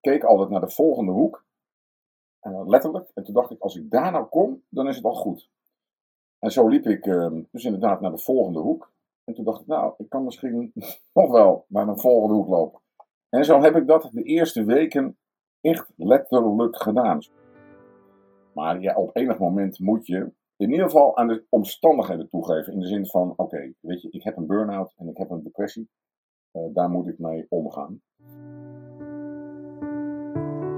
keek altijd naar de volgende hoek. Uh, letterlijk. En toen dacht ik, als ik daar nou kom, dan is het al goed. En zo liep ik uh, dus inderdaad naar de volgende hoek. En toen dacht ik, nou, ik kan misschien nog wel naar een volgende hoek lopen. En zo heb ik dat de eerste weken echt letterlijk gedaan. Maar ja, op enig moment moet je in ieder geval aan de omstandigheden toegeven. In de zin van, oké, weet je, ik heb een burn-out en ik heb een depressie. Uh, daar moet ik mee omgaan.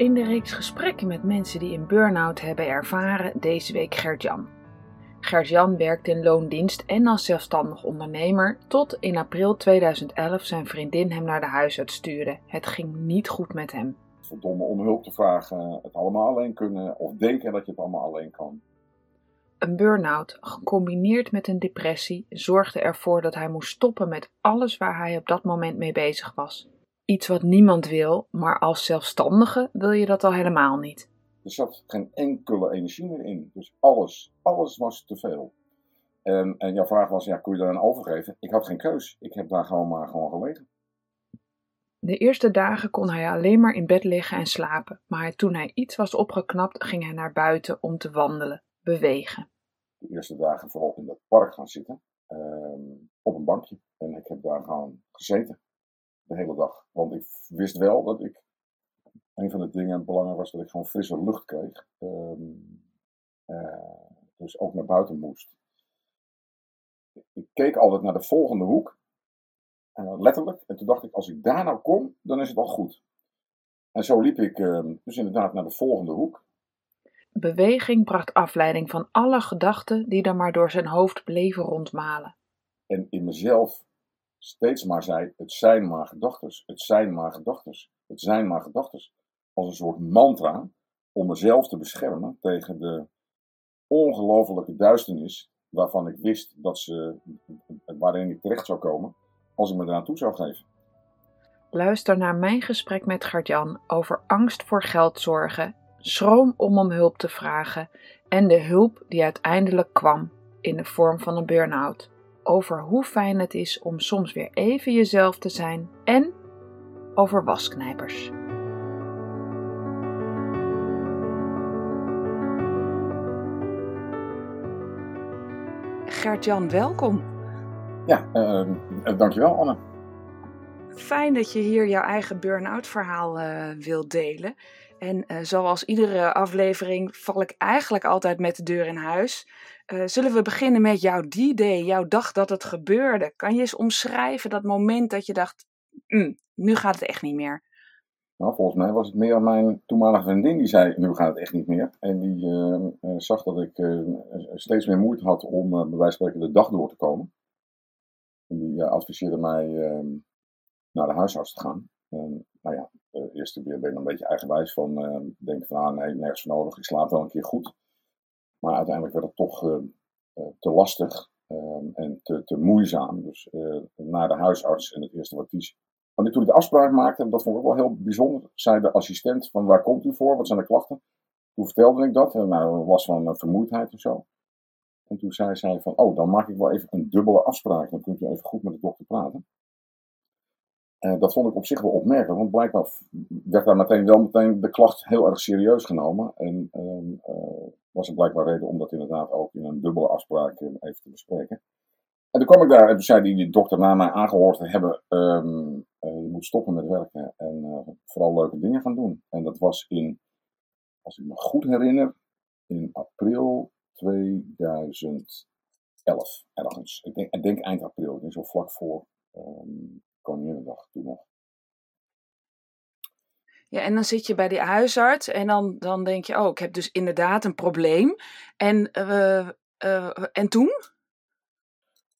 In de reeks gesprekken met mensen die een burn-out hebben ervaren, deze week Gert-Jan. Gert-Jan werkt in loondienst en als zelfstandig ondernemer tot in april 2011 zijn vriendin hem naar de huisarts stuurde. Het ging niet goed met hem. Verdomme om hulp te vragen, het allemaal alleen kunnen of denken dat je het allemaal alleen kan. Een burn-out, gecombineerd met een depressie, zorgde ervoor dat hij moest stoppen met alles waar hij op dat moment mee bezig was. Iets wat niemand wil, maar als zelfstandige wil je dat al helemaal niet. Er zat geen enkele energie meer in. Dus alles, alles was te veel. En, en jouw vraag was, ja, kun je daar een overgeven? Ik had geen keus. Ik heb daar gewoon maar gewoon gelegen. De eerste dagen kon hij alleen maar in bed liggen en slapen. Maar toen hij iets was opgeknapt, ging hij naar buiten om te wandelen, bewegen. De eerste dagen vooral in het park gaan zitten. Ehm, op een bankje. En ik heb daar gewoon gezeten. De hele dag. Want ik wist wel dat ik een van de dingen belangrijk was dat ik gewoon frisse lucht kreeg. Ehm, eh, dus ook naar buiten moest. Ik keek altijd naar de volgende hoek. Uh, letterlijk. En toen dacht ik, als ik daar nou kom, dan is het al goed. En zo liep ik ehm, dus inderdaad naar de volgende hoek. Beweging bracht afleiding van alle gedachten die er maar door zijn hoofd bleven rondmalen. En in mezelf steeds maar zei: het zijn maar gedachten, het zijn maar gedachten, het zijn maar gedachten als een soort mantra om mezelf te beschermen tegen de ongelofelijke duisternis waarvan ik wist dat ze, waarin ik terecht zou komen als ik me eraan toe zou geven. Luister naar mijn gesprek met Gert-Jan over angst voor geldzorgen, schroom om om hulp te vragen en de hulp die uiteindelijk kwam in de vorm van een burn-out. Over hoe fijn het is om soms weer even jezelf te zijn en over wasknijpers. Gert-Jan, welkom. Ja, uh, dankjewel Anne. Fijn dat je hier jouw eigen burn-out verhaal uh, wilt delen. En uh, zoals iedere aflevering val ik eigenlijk altijd met de deur in huis. Uh, zullen we beginnen met jouw D-day, jouw dag dat het gebeurde? Kan je eens omschrijven dat moment dat je dacht, mm, nu gaat het echt niet meer? Nou, volgens mij was het meer mijn toenmalige vriendin die zei, nu gaat het echt niet meer. En die uh, zag dat ik uh, steeds meer moeite had om bij wijze van spreken de dag door te komen. En die adviseerde mij ehm, naar de huisarts te gaan. En nou ja, keer ben ik een beetje eigenwijs van, denk van, ah nee, nergens voor nodig, ik slaap wel een keer goed. Maar uiteindelijk werd het toch te lastig ehm, en te, te moeizaam. Dus naar de huisarts en het eerste wat want toen ik de afspraak maakte, en dat vond ik ook wel heel bijzonder, zei de assistent van waar komt u voor, wat zijn de klachten? Toen vertelde ik dat, nou was van vermoeidheid of zo. En toen zei zij van, oh, dan maak ik wel even een dubbele afspraak, dan kunt u even goed met de dokter praten. Dat vond ik op zich wel opmerkelijk, want blijkbaar werd daar meteen wel meteen de klacht heel erg serieus genomen. En uh, was er blijkbaar reden om dat inderdaad ook in een dubbele afspraak even te bespreken. En toen kwam ik daar en toen zei die, die dokter na mij aangehoord te hebben, um, uh, je moet stoppen met werken en vooral leuke dingen gaan doen. En dat was in, als ik me goed herinner, in april 2011 ergens. Ik denk, ik denk eind april, ik denk zo vlak voor um, Koninginnedag toen nog. Ja, en dan zit je bij die huisarts en dan, dan denk je, oh, ik heb dus inderdaad een probleem. En, uh, en toen?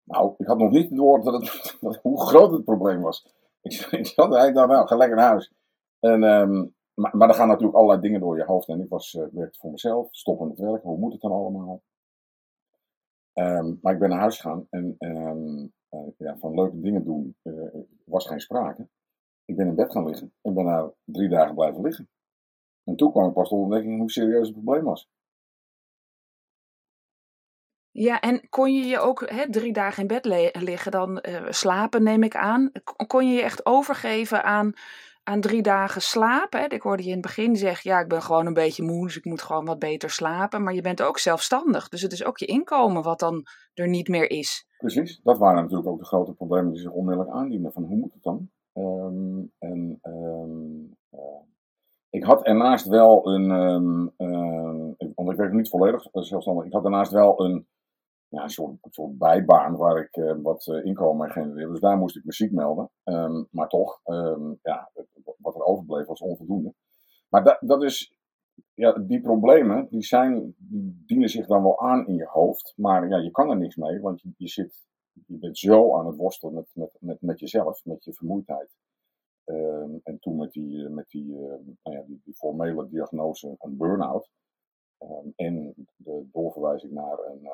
Nou, ik had nog niet door dat het, hoe groot het probleem was. ik, ik zat eigenlijk dacht, nou, ga lekker naar huis. En, ehm, maar, maar er gaan natuurlijk allerlei dingen door je hoofd. En ik was, uh, werkte voor mezelf, stoppen met werken, hoe moet het dan allemaal? Um, maar ik ben naar huis gegaan en um, ja, van leuke dingen doen uh, was geen sprake. Ik ben in bed gaan liggen en ben daar drie dagen blijven liggen. En toen kwam ik pas tot ontdekking hoe serieus het probleem was. Ja, en kon je je ook hè, drie dagen in bed liggen, dan uh, slapen, neem ik aan. Kon je je echt overgeven aan, aan drie dagen slapen? Hè? Ik hoorde je in het begin zeggen, ja, ik ben gewoon een beetje moe, dus ik moet gewoon wat beter slapen. Maar je bent ook zelfstandig, dus het is ook je inkomen wat dan er niet meer is. Precies, dat waren natuurlijk ook de grote problemen die zich onmiddellijk aandienen. Van hoe moet het dan? Um, en um, uh, ik had ernaast wel een, um, want ik werk niet volledig zelfstandig, ik had daarnaast wel een ja, een soort, bijbaan waar ik uh, wat uh, inkomen genereerde. Dus daar moest ik muziek melden. Um, maar toch, um, ja, wat er overbleef was onvoldoende. Maar dat, dat is, ja, die problemen, die, zijn, die dienen zich dan wel aan in je hoofd. Maar ja, je kan er niks mee, want je, zit, je bent zo aan het worstelen met, met, met, met jezelf, met je vermoeidheid. Um, en toen met die, met die, nou ja, die, die formele diagnose, een burn-out. En de doorverwijzing naar een,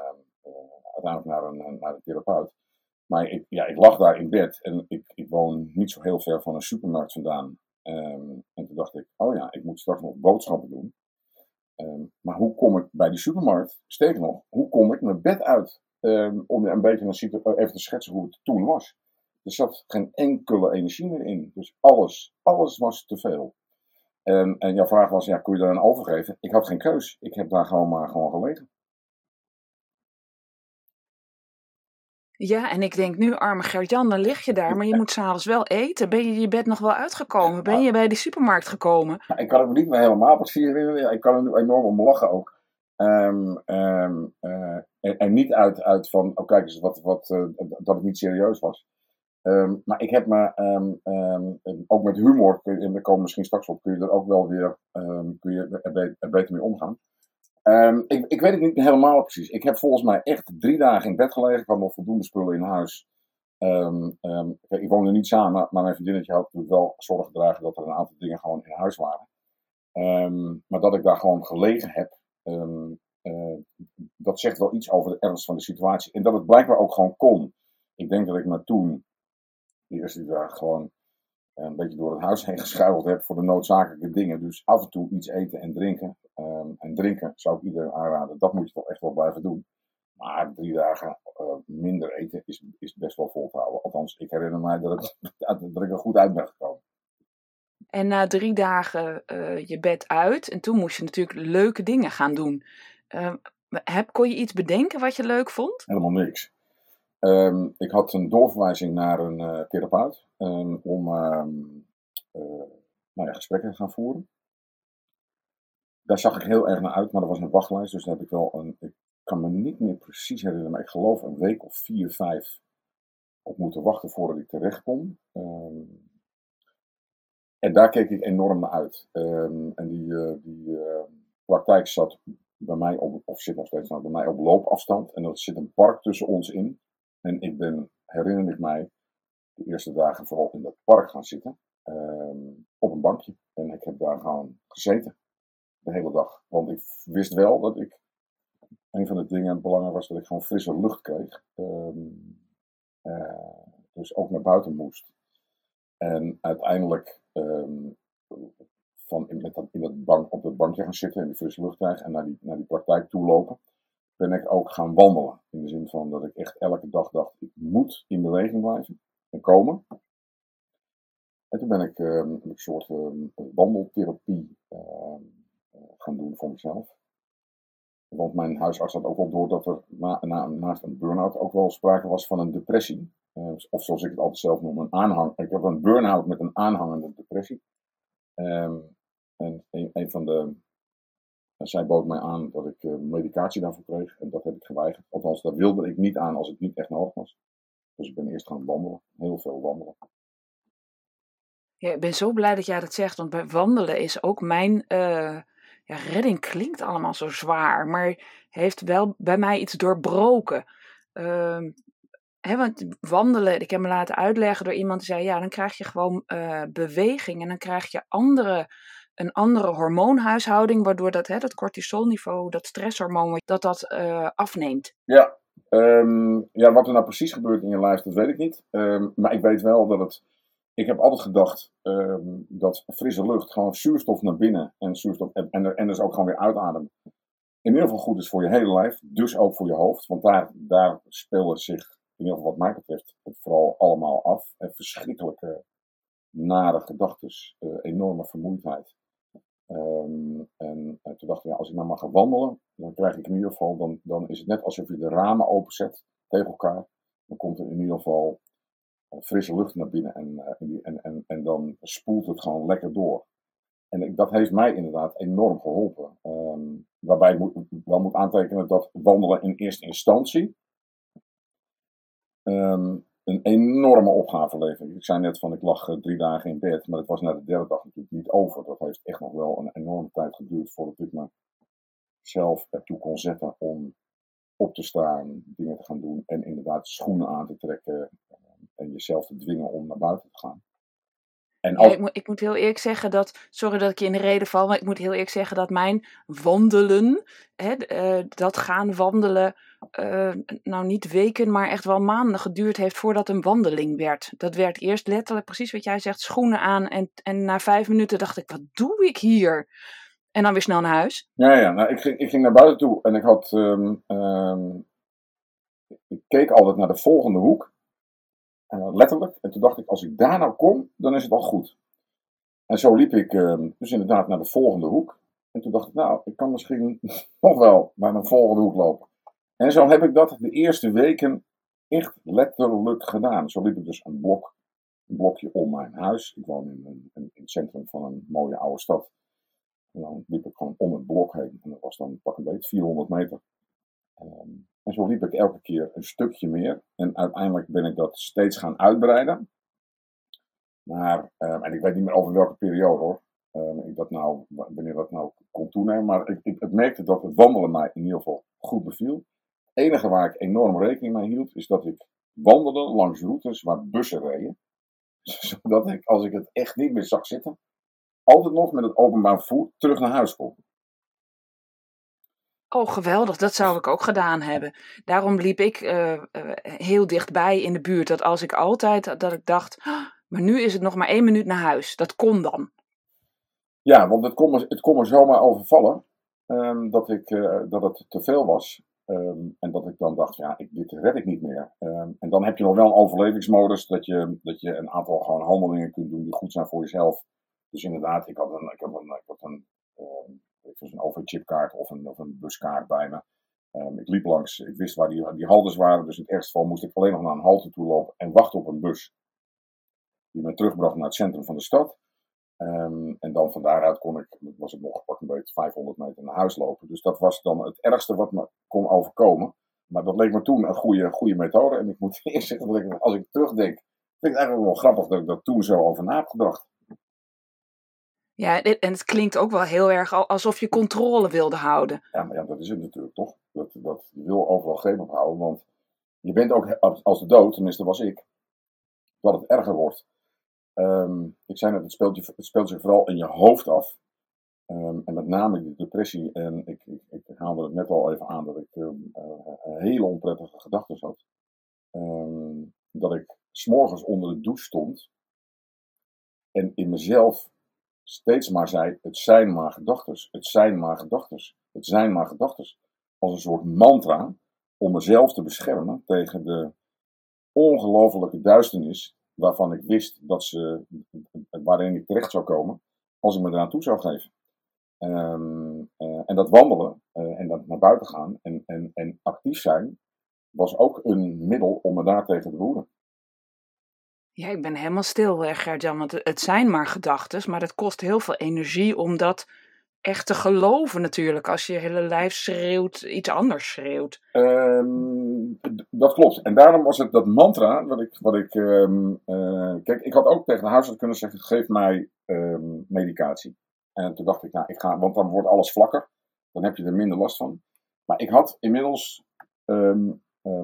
uiteindelijk naar een, naar een therapeut. Maar ik, ja, ik lag daar in bed en ik, ik woon niet zo heel ver van een supermarkt vandaan. Um, en toen dacht ik, oh ja, ik moet straks nog boodschappen doen. maar hoe kom ik bij die supermarkt? Steek nog, hoe kom ik mijn bed uit? om een beetje een, even te schetsen hoe het toen was. Er zat geen enkele energie meer in. Dus alles, alles was te veel. En, en jouw vraag was, ja, kun je daar een overgeven? Ik had geen keus. Ik heb daar gewoon maar gewoon gelegen. Ja, en ik denk nu, arme Gert-Jan, dan lig je daar, maar je moet s'avonds wel eten. Ben je je bed nog wel uitgekomen? Ben je bij de supermarkt gekomen? Ja, ik kan het niet meer helemaal precies herinneren. Ik kan er nu enorm om lachen ook. Um, um, uh, en, en, niet uit, uit van, oh kijk eens, wat, wat, uh, dat het niet serieus was. Um, maar ik heb me, ook met humor, en we komen misschien straks op, kun je er ook wel weer kun je er, er, beter mee omgaan. Ik, ik weet het niet helemaal precies. Ik heb volgens mij echt drie dagen in bed gelegen. Ik had nog voldoende spullen in huis. ik woonde niet samen, maar mijn vriendinnetje had natuurlijk wel zorg gedragen dat er een aantal dingen gewoon in huis waren. maar dat ik daar gewoon gelegen heb, uh, dat zegt wel iets over de ernst van de situatie. En dat het blijkbaar ook gewoon kon. Ik denk dat ik me toen die eerste dagen gewoon een beetje door het huis heen geschuild heb voor de noodzakelijke dingen. Dus af en toe iets eten en drinken. Um, en drinken zou ik iedereen aanraden. Dat moet je toch echt wel blijven doen. Maar drie dagen uh, minder eten is, is best wel vol te houden. Althans, ik herinner mij dat, het, dat ik er goed uit ben gekomen. En na drie dagen uh, je bed uit. En toen moest je natuurlijk leuke dingen gaan doen. Uh, heb, kon je iets bedenken wat je leuk vond? Helemaal niks. Um, ik had een doorverwijzing naar een uh, therapeut um, om um, uh, nou ja, gesprekken te gaan voeren. Daar zag ik heel erg naar uit, maar er was een wachtlijst, dus daar heb ik wel een. Ik kan me niet meer precies herinneren, maar ik geloof een week of vier, vijf op moeten wachten voordat ik terecht kom. en daar keek ik enorm naar uit. en die, uh, die praktijk zat bij mij op, of zit nog steeds nou, bij mij op loopafstand. En er zit een park tussen ons in. En ik ben, herinner ik mij, de eerste dagen vooral in dat park gaan zitten. Um, op een bankje. En ik heb daar gewoon gezeten. De hele dag. Want ik wist wel dat ik. Een van de dingen belangrijk was dat ik gewoon frisse lucht kreeg. Um, uh, dus ook naar buiten moest. En uiteindelijk um, van in, met dat, in dat bank, op dat bankje gaan zitten en die frisse lucht krijgen en naar die, naar die praktijk toe lopen ben ik ook gaan wandelen. In de zin van dat ik echt elke dag dacht, ik moet in beweging blijven en komen. En toen ben ik uh, een soort uh, wandeltherapie uh, gaan doen voor mezelf. Want mijn huisarts had ook wel door dat er na, na, naast een burn-out ook wel sprake was van een depressie. Eh, of zoals ik het altijd zelf noem, een aanhang. Ik heb een burn-out met een aanhangende depressie. Ehm, en een, een, van de en zij bood mij aan dat ik uh, medicatie daarvoor kreeg en dat heb ik geweigerd. Althans, dat wilde ik niet aan als het niet echt nodig was. Dus ik ben eerst gaan wandelen, heel veel wandelen. Ja, ik ben zo blij dat jij dat zegt, want bij wandelen is ook mijn uh, ja, redding klinkt allemaal zo zwaar, maar heeft wel bij mij iets doorbroken. Uh, want wandelen, ik heb me laten uitleggen door iemand die zei, ja, dan krijg je gewoon uh, beweging en dan krijg je andere, een andere hormoonhuishouding, waardoor dat, hè, dat cortisolniveau, dat stresshormoon, dat dat uh, afneemt. Ja, um, ja, wat er nou precies gebeurt in je lijf, dat weet ik niet. Um, maar ik weet wel dat het, ik heb altijd gedacht um, dat frisse lucht gewoon zuurstof naar binnen en zuurstof, en, en, en dus ook gewoon weer uitademen in ieder geval goed is voor je hele lijf, dus ook voor je hoofd. Want daar, daar spelen zich, in ieder geval wat mij betreft, het vooral allemaal af. En verschrikkelijke, nare gedachten, uh, enorme vermoeidheid. Um, en uh, toen dacht ik, ja, als ik nou maar ga wandelen, dan krijg ik in ieder geval, dan, dan is het net alsof je de ramen openzet tegen elkaar. Dan komt er in ieder geval uh, frisse lucht naar binnen en, en, en, en dan spoelt het gewoon lekker door. En dat heeft mij inderdaad enorm geholpen. Um, waarbij ik moet, wel moet aantekenen dat wandelen in eerste instantie um, een enorme opgave levert. Ik zei net van ik lag uh, drie dagen in bed, maar het was na de derde dag natuurlijk niet over. Dat heeft echt nog wel een enorme tijd geduurd voordat ik mezelf ertoe kon zetten om op te staan, dingen te gaan doen en inderdaad schoenen aan te trekken en jezelf te dwingen om naar buiten te gaan. En als... ja, ik, moet, ik, moet, heel eerlijk zeggen dat, sorry dat ik je in de reden val, maar ik moet heel eerlijk zeggen dat mijn wandelen, hè, uh, dat gaan wandelen, uh, nou niet weken, maar echt wel maanden geduurd heeft voordat een wandeling werd. Dat werd eerst letterlijk, precies wat jij zegt, schoenen aan en, en na vijf minuten dacht ik, wat doe ik hier? En dan weer snel naar huis. Ja, ja nou, ik, ging, ik ging naar buiten toe en ik had, um, um, ik keek altijd naar de volgende hoek. Uh, letterlijk. En toen dacht ik, als ik daar nou kom, dan is het al goed. En zo liep ik uh, dus inderdaad naar de volgende hoek. En toen dacht ik, nou, ik kan misschien nog wel naar een volgende hoek lopen. En zo heb ik dat de eerste weken echt letterlijk gedaan. Zo liep ik dus een blok, een blokje om mijn huis. Ik woon in, een, in het centrum van een mooie oude stad. En dan liep ik gewoon om het blok heen. En dat was dan pak een beetje 400 meter. Um, en zo liep ik elke keer een stukje meer. En uiteindelijk ben ik dat steeds gaan uitbreiden. Maar, um, en ik weet niet meer over welke periode hoor. Um, ik dat nou, wanneer dat nou kon toenemen. Maar ik, ik, ik, merkte dat het wandelen mij in ieder geval goed beviel. Het enige waar ik enorm rekening mee hield, is dat ik wandelde langs routes waar bussen reden. Zodat ik, als ik het echt niet meer zag zitten, altijd nog met het openbaar vervoer terug naar huis kon. Oh, geweldig. Dat zou ik ook gedaan hebben. Daarom liep ik uh, heel dichtbij in de buurt. Dat als ik altijd, dat ik dacht, oh, maar nu is het nog maar één minuut naar huis. Dat kon dan. Ja, want het kon me, het kon me zomaar overvallen um, dat, ik, uh, dat het te veel was. Um, en dat ik dan dacht, ja, ik, dit red ik niet meer. Um, en dan heb je nog wel een overlevingsmodus dat je, dat je een aantal gewoon handelingen kunt doen die goed zijn voor jezelf. Dus inderdaad, ik had een, ik had een, ik had een ik overchipkaart of een, of een buskaart bij me. Um, ik liep langs, ik wist waar die, die haltes waren, dus in het ergste geval moest ik alleen nog naar een halte toe lopen en wachten op een bus. Die me terugbracht naar het centrum van de stad. Um, en dan van daaruit kon ik, was het nog pak een beetje 500 meter naar huis lopen. Dus dat was dan het ergste wat me kon overkomen. Maar dat leek me toen een goede, goede methode. En ik moet eerst zeggen dat ik, als ik terugdenk, vind ik het eigenlijk wel grappig dat ik daar toen zo over na heb gedacht. Ja, en het klinkt ook wel heel erg alsof je controle wilde houden. Ja, maar ja, dat is het natuurlijk toch. Dat, dat, je wil overal greep op houden, want je bent ook als de dood, tenminste was ik, dat het erger wordt. Um, ik zei net, het speelt, je, het speelt zich vooral in je hoofd af. Um, en met name de depressie, en ik, ik, ik, haalde het net al even aan dat ik um, uh, hele onprettige gedachten had. dat ik s'morgens onder de douche stond en in mezelf steeds maar zei: het zijn maar gedachten, het zijn maar gedachten, het zijn maar gedachten. Als een soort mantra om mezelf te beschermen tegen de ongelofelijke duisternis waarvan ik wist dat ze, waarin ik terecht zou komen als ik me eraan toe zou geven. Um, uh, en dat wandelen uh, en dat naar buiten gaan en, en, en actief zijn was ook een middel om me daartegen te behoeden. Ja, ik ben helemaal stil, eh, Gert-Jan, want het zijn maar gedachten, maar het kost heel veel energie om dat echt te geloven natuurlijk, als je hele lijf schreeuwt, iets anders schreeuwt. Um, dat klopt. En daarom was het dat mantra, wat ik, wat ik um, uh, kijk, ik had ook tegen de huisarts kunnen zeggen, geef mij um, medicatie. En toen dacht ik, nou, ik ga, want dan wordt alles vlakker, dan heb je er minder last van. Maar ik had inmiddels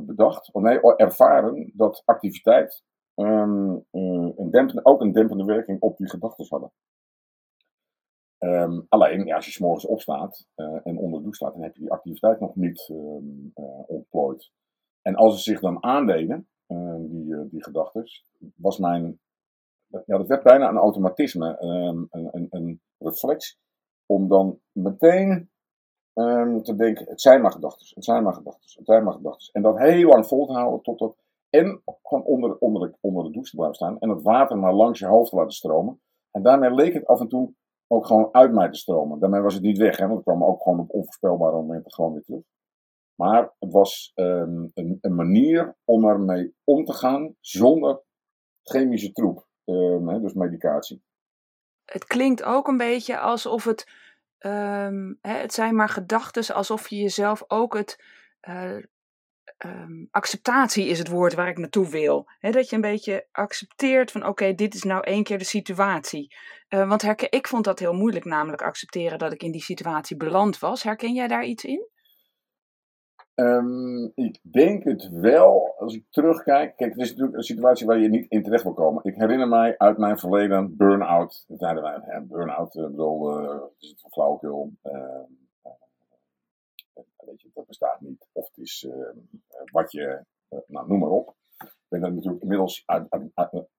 bedacht, of nee, ervaren dat activiteit ehm, dempende, ook een dempende werking op die gedachten hadden. Um, alleen, als je s'morgens opstaat uh, en onder de douche staat, dan heb je die activiteit nog niet um. En als ze zich dan aandeden, die, die gedachten, was mijn. Ja, dat werd bijna een automatisme, um, een, een, een, reflex, om dan meteen te denken: het zijn maar gedachten, het zijn maar gedachten, het zijn maar gedachten. En dat heel lang vol te houden tot dat. En gewoon onder, onder, de, onder de douche te blijven staan en het water maar langs je hoofd te laten stromen. En daarmee leek het af en toe ook gewoon uit mij te stromen. Daarmee was het niet weg, hè, want het kwam ook gewoon op onvoorspelbare momenten gewoon weer terug. Maar het was um, een, een, manier om ermee om te gaan zonder chemische troep, um, hè, dus medicatie. Het klinkt ook een beetje alsof het, um, hè, het zijn maar gedachten, alsof je jezelf ook het uh, um, acceptatie is het woord waar ik naartoe wil. dat je een beetje accepteert van oké, dit is nou één keer de situatie. Uh, want herken, ik vond dat heel moeilijk, namelijk accepteren dat ik in die situatie beland was. Herken jij daar iets in? Um, ik denk het wel, als ik terugkijk. Kijk, het is natuurlijk een situatie waar je niet in terecht wil komen. Ik herinner mij uit mijn verleden burn-out. Burn-out, ik bedoel, uh, is het flauwekul. Uh, weet je, dat bestaat niet. Of het is wat je, nou noem maar op. Ik ben er natuurlijk inmiddels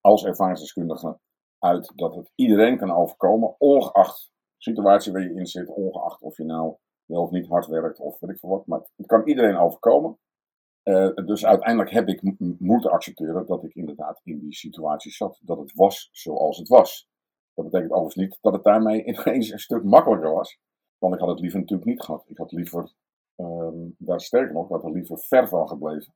als ervaringsdeskundige uit dat het iedereen kan overkomen, ongeacht situatie waar je in zit, ongeacht of je nou wel of niet hard werkt of weet ik veel wat. Maar het kan iedereen overkomen. Dus uiteindelijk heb ik moeten accepteren dat ik inderdaad in die situatie zat. Dat het was zoals het was. Dat betekent overigens niet dat het daarmee ineens een stuk makkelijker was. Want ik had het liever natuurlijk niet gehad. Ik had liever, um, daar sterker nog, had er liever ver van gebleven.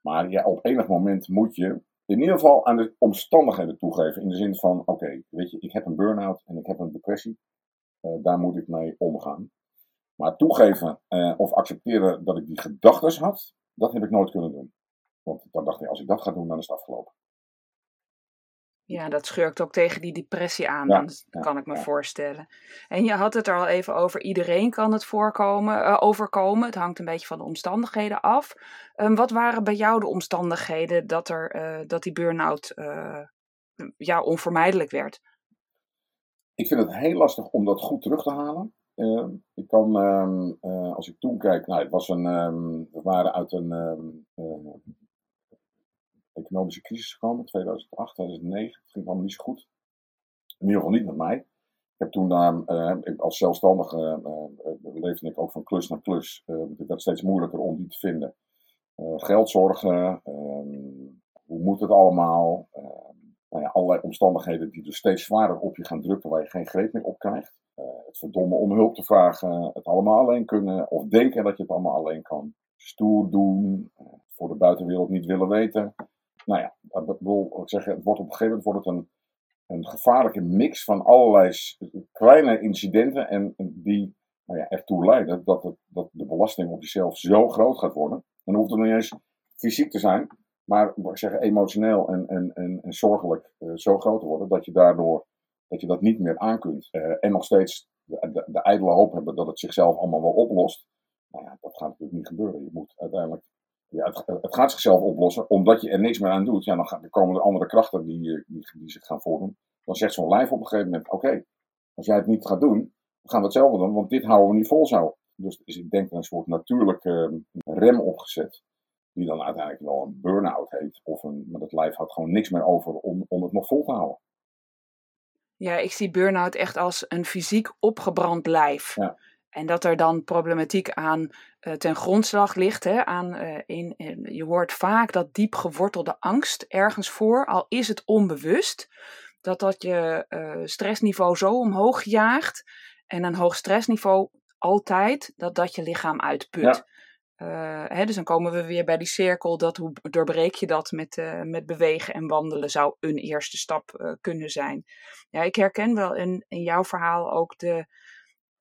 Maar ja, op enig moment moet je in ieder geval aan de omstandigheden toegeven. In de zin van, oké, weet je, ik heb een burn-out en ik heb een depressie. Uh, daar moet ik mee omgaan. Maar toegeven uh, of accepteren dat ik die gedachten had, dat heb ik nooit kunnen doen. Want dan dacht ik, als ik dat ga doen, dan is het afgelopen. Ja, dat schurkt ook tegen die depressie aan, ja, dan kan ik me voorstellen. En je had het er al even over, iedereen kan het voorkomen, uh, overkomen. Het hangt een beetje van de omstandigheden af. Um, wat waren bij jou de omstandigheden dat, er, uh, dat die burn-out uh, ja, onvermijdelijk werd? Ik vind het heel lastig om dat goed terug te halen. Ehm, ik kan, um, als ik toen kijk, nou, het was een, we waren uit een economische crisis gekomen, 2008, 2009. Het ging allemaal niet zo goed. In ieder geval niet met mij. Ik heb toen uh, als zelfstandige uh, leefde ik ook van klus naar klus. het werd steeds moeilijker om die te vinden. geldzorgen, ehm, hoe moet het allemaal? Nou ja, allerlei omstandigheden die dus steeds zwaarder op je gaan drukken, waar je geen greep meer op krijgt. het verdomme om hulp te vragen, het allemaal alleen kunnen, of denken dat je het allemaal alleen kan. Stoer doen, voor de buitenwereld niet willen weten nou ja, dat wil zeggen, het wordt op een gegeven moment wordt het een, een gevaarlijke mix van allerlei kleine incidenten en die nou ja, ertoe leiden dat, het, dat de belasting op jezelf zo groot gaat worden. En dan hoeft het nog niet eens fysiek te zijn, maar ik zeg, emotioneel en, en, en, en zorgelijk uh, zo groot te worden dat je daardoor dat je dat niet meer aankunt. Uh, en nog steeds de, de, de ijdele hoop hebben dat het zichzelf allemaal wel oplost. Nou ja, dat gaat natuurlijk niet gebeuren. Je moet uiteindelijk ja, het, het, gaat zichzelf oplossen, omdat je er niks meer aan doet. Ja, dan, gaan, dan komen er andere krachten die, eh, die, die zich gaan voordoen. Dan zegt zo'n lijf op een gegeven moment: Oké, als jij het niet gaat doen, dan gaan we hetzelfde doen, want dit houden we niet vol zo. Dus, dus ik denk een soort natuurlijke rem opgezet, die dan uiteindelijk wel een burn-out heet. Of een, maar dat lijf had gewoon niks meer over om, om het nog vol te houden. Ja, ik zie burn-out echt als een fysiek opgebrand lijf. Ja. En dat er dan problematiek aan uh, ten grondslag ligt. Hè, aan, uh, in, in, je hoort vaak dat diep gewortelde angst ergens voor, al is het onbewust. Dat dat je uh, stressniveau zo omhoog jaagt. En een hoog stressniveau altijd dat dat je lichaam uitput. Ja. Hè, dus dan komen we weer bij die cirkel dat hoe doorbreek je dat met, met bewegen en wandelen zou een eerste stap kunnen zijn. Ja, ik herken wel in, in jouw verhaal ook de,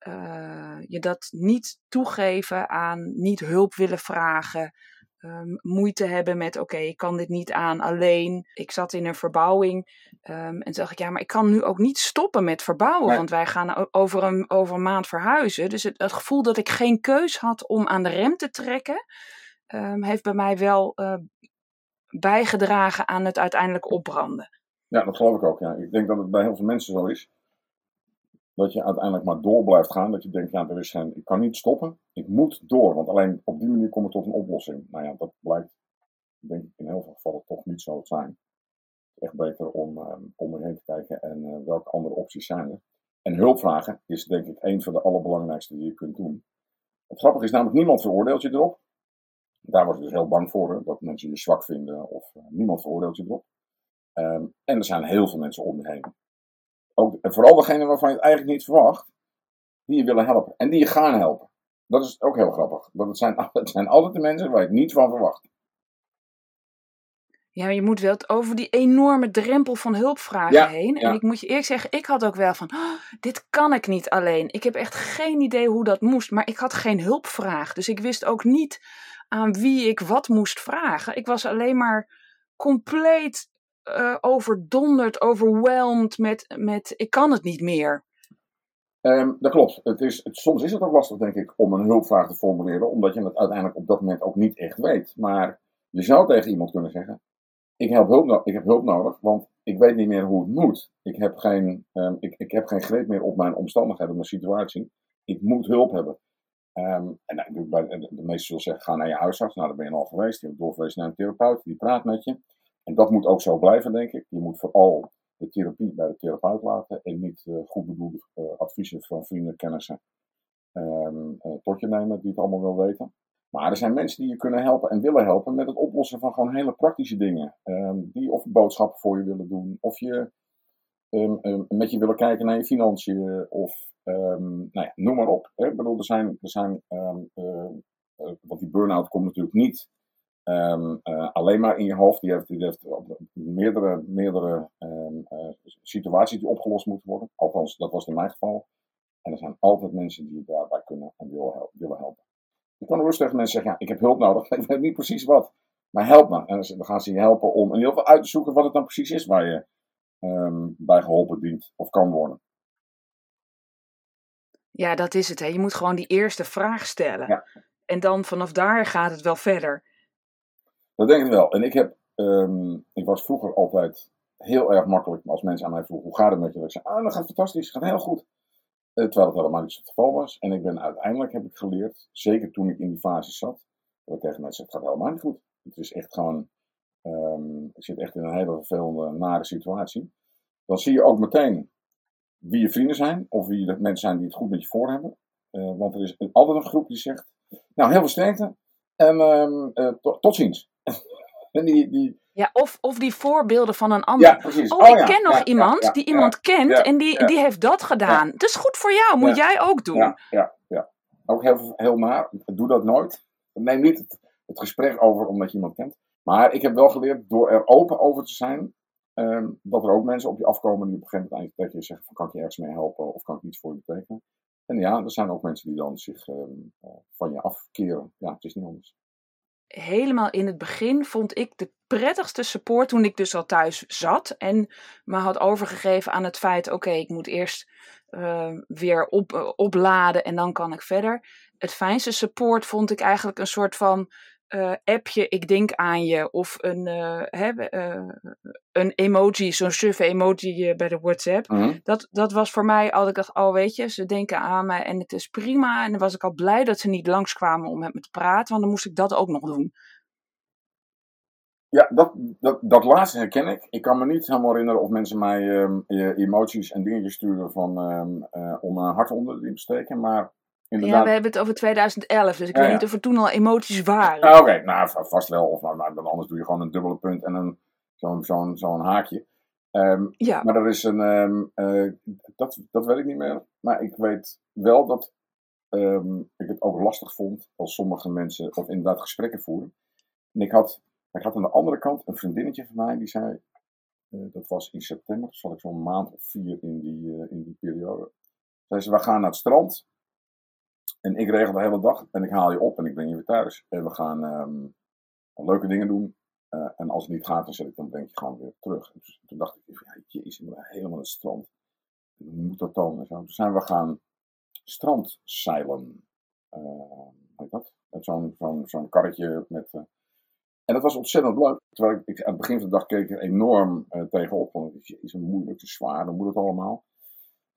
uh, je dat niet toegeven aan niet hulp willen vragen, um, moeite hebben met oké, ik kan dit niet aan alleen. Ik zat in een verbouwing um, en dacht ik ja, maar ik kan nu ook niet stoppen met verbouwen, want wij gaan over een, over een maand verhuizen. Dus het, het, gevoel dat ik geen keus had om aan de rem te trekken, ehm, heeft bij mij wel eh, bijgedragen aan het uiteindelijk opbranden. Ja, dat geloof ik ook. Ja. Ik denk dat het bij heel veel mensen zo is. Dat je uiteindelijk maar door blijft gaan. Dat je denkt, ja, is geen, ik kan niet stoppen. Ik moet door. Want alleen op die manier kom ik tot een oplossing. Nou ja, dat blijkt denk ik in heel veel gevallen toch niet zo te zijn. Echt beter om, uh, om erheen te kijken en uh, welke andere opties zijn er. En hulpvragen is denk ik een van de allerbelangrijkste die je kunt doen. Het grappige is namelijk, niemand veroordeelt je erop. Daar word je dus heel bang voor, dat mensen je zwak vinden of uh, niemand veroordeelt je erop. Um, en er zijn heel veel mensen om je heen. Ook, en vooral degene waarvan je het eigenlijk niet verwacht, die je willen helpen en die je gaan helpen. Dat is ook heel grappig. Dat het, zijn, het zijn altijd de mensen waar je het niet van verwacht. Ja, je moet wel over die enorme drempel van hulpvragen Ja, heen. En ja. ik moet je eerlijk zeggen, ik had ook wel van, "Oh, dit kan ik niet alleen. Ik heb echt geen idee hoe dat moest, maar ik had geen hulpvraag. Dus ik wist ook niet aan wie ik wat moest vragen. Ik was alleen maar compleet eh, overdonderd, overwhelmed met, met, ik kan het niet meer. Ehm, dat klopt. Het is, het, soms is het ook lastig, denk ik, om een hulpvraag te formuleren, omdat je het uiteindelijk op dat moment ook niet echt weet. Maar je zou tegen iemand kunnen zeggen: ik heb hulp, no- ik heb hulp nodig, want ik weet niet meer hoe het moet. Ik heb, geen, ehm, ik, ik heb geen greep meer op mijn omstandigheden, mijn situatie. Ik moet hulp hebben. Ehm, en nou, de, de meesten zullen zeggen: ga naar je huisarts. Nou, daar ben je al geweest. Je hebt doorverwezen naar een therapeut, die praat met je. En dat moet ook zo blijven, denk ik. Je moet vooral de therapie bij de therapeut laten en niet eh, goed bedoelde eh, adviezen van vrienden, kennissen eh, tot je nemen die het allemaal wil weten. Maar er zijn mensen die je kunnen helpen en willen helpen met het oplossen van gewoon hele praktische dingen. Ehm, die of boodschappen voor je willen doen, of je ehm, met je willen kijken naar je financiën, of nou ja, noem maar op. Hè. Ik bedoel, er zijn, er zijn want die burn-out komt natuurlijk niet ehm, eh, alleen maar in je hoofd. Die heeft, die heeft meerdere, meerdere ehm, eh, situaties die opgelost moeten worden. Althans, dat was in mijn geval. En er zijn altijd mensen die je daarbij kunnen en willen, hel- willen helpen. Je kan rustig tegen mensen zeggen, ja, ik heb hulp nodig, ik weet niet precies wat. Maar help me. En dan gaan ze je helpen om in ieder geval uit te zoeken wat het dan precies is waar je ehm, bij geholpen dient of kan worden. Ja, dat is het. Hè. Je moet gewoon die eerste vraag stellen. Ja. En dan vanaf daar gaat het wel verder. Dat denk ik wel. En ik heb, ehm, ik was vroeger altijd heel erg makkelijk als mensen aan mij vroegen, hoe gaat het met je? Dat ik zei, ah, dat gaat fantastisch, gaat heel goed. Eh, terwijl het helemaal niet het geval was. En ik ben uiteindelijk, heb ik geleerd, zeker toen ik in die fase zat, dat ik tegen mensen zeg, het gaat helemaal niet goed. Het is echt gewoon, ehm, ik zit echt in een hele vervelende, nare situatie. Dan zie je ook meteen wie je vrienden zijn, of wie de mensen zijn die het goed met je voor hebben. Eh, want er is altijd een groep die zegt, nou, heel veel sterkte en ehm, eh, to- tot ziens. Die, die, Ja, of, of die voorbeelden van een ander. ja, precies. Oh, ik ja, ken nog iemand die iemand kent en die, die heeft dat gedaan. Dat is goed voor jou, moet jij ook doen. Ja, ja, ja. Ook heel, heel naar. Doe dat nooit. Neem niet het, het gesprek over omdat je iemand kent. Maar ik heb wel geleerd door er open over te zijn. ehm, dat er ook mensen op je afkomen die op een gegeven moment tegen je zeggen: van, Kan ik je ergens mee helpen of kan ik iets voor je betekenen? En ja, er zijn ook mensen die dan zich eh, van je afkeren. Ja, het is niet anders. Helemaal in het begin vond ik de prettigste support toen ik dus al thuis zat en me had overgegeven aan het feit: oké, ik moet eerst eh, weer op, eh, opladen en dan kan ik verder. Het fijnste support vond ik eigenlijk een soort van eh, appje, ik denk aan je, of een, hè, eh, een emoji, zo'n suffe emoji bij de WhatsApp. Mhm. Dat, dat was voor mij al, ik dacht, oh weet je, ze denken aan mij en het is prima. En dan was ik al blij dat ze niet langskwamen om met me te praten, want dan moest ik dat ook nog doen. Ja, dat, dat, dat laatste herken ik. Ik kan me niet helemaal herinneren of mensen mij ehm, eh, emoties en dingetjes sturen van, ehm, eh, om een hart onder de riem te steken. Maar inderdaad. Ja, we hebben het over 2011, dus ik Ja, weet ja. niet of er toen al emoties waren. Ah, Oké, nou va- vast wel. Of maar, maar dan anders doe je gewoon een dubbele punt en een, zo'n zo'n zo'n haakje. Ehm, Ja, maar er is een. ehm, eh, dat, dat weet ik niet meer. Maar ik weet wel dat ehm, ik het ook lastig vond als sommige mensen of inderdaad gesprekken voeren. En ik had, ik had aan de andere kant een vriendinnetje van mij die zei. eh, dat was in september, zat ik zo'n maand of vier in die, eh, in die periode. Zei ze: We gaan naar het strand. En ik regel de hele dag en ik haal je op en ik breng je weer thuis. En we gaan ehm, leuke dingen doen. Eh, en als het niet gaat, dan zet ik dan denk je gewoon weer terug. En toen, dacht ik, ja, jezus, ik ben helemaal naar het strand. Hoe moet dat dan? En. Toen zijn we gaan strandzeilen. Eh, weet dat? Met zo'n zo'n zo'n karretje met... eh, en dat was ontzettend leuk. Terwijl ik, ik aan het begin van de dag keek er enorm tegenop. Want het is zo moeilijk, te zwaar, dan moet het allemaal.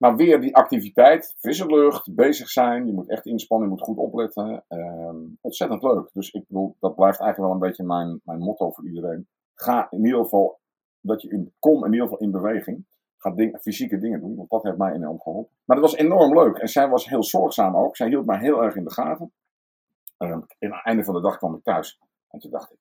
Maar weer die activiteit, frisse lucht, bezig zijn. Je moet echt inspannen, je moet goed opletten. Ehm, ontzettend leuk. Dus ik bedoel, dat blijft eigenlijk wel een beetje mijn, mijn motto voor iedereen. Ga in ieder geval, dat je in, kom in ieder geval in beweging. Ga fysieke dingen doen, want dat heeft mij enorm geholpen. Maar dat was enorm leuk. En zij was heel zorgzaam ook. Zij hield mij heel erg in de gaten. Ehm, en aan het einde van de dag kwam ik thuis. En toen dacht ik,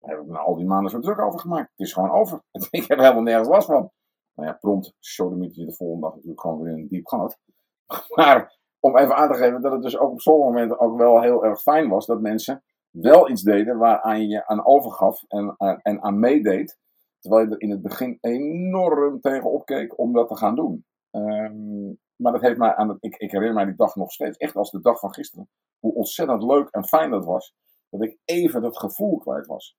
daar heb ik nou al die maanden zo druk over gemaakt. Het is gewoon over. Ik heb helemaal nergens last van. Nou ja, prompt sodemiet je de volgende dag natuurlijk gewoon weer in diep gat. Maar om even aan te geven dat het dus ook op sommige momenten ook wel heel erg fijn was dat mensen wel iets deden waaraan je je aan overgaf en, aan- en aan meedeed. Terwijl je er in het begin enorm tegen opkeek om dat te gaan doen. Ehm, maar dat heeft mij aan het, ik, ik herinner mij die dag nog steeds, echt als de dag van gisteren, hoe ontzettend leuk en fijn dat was. Dat ik even dat gevoel kwijt was.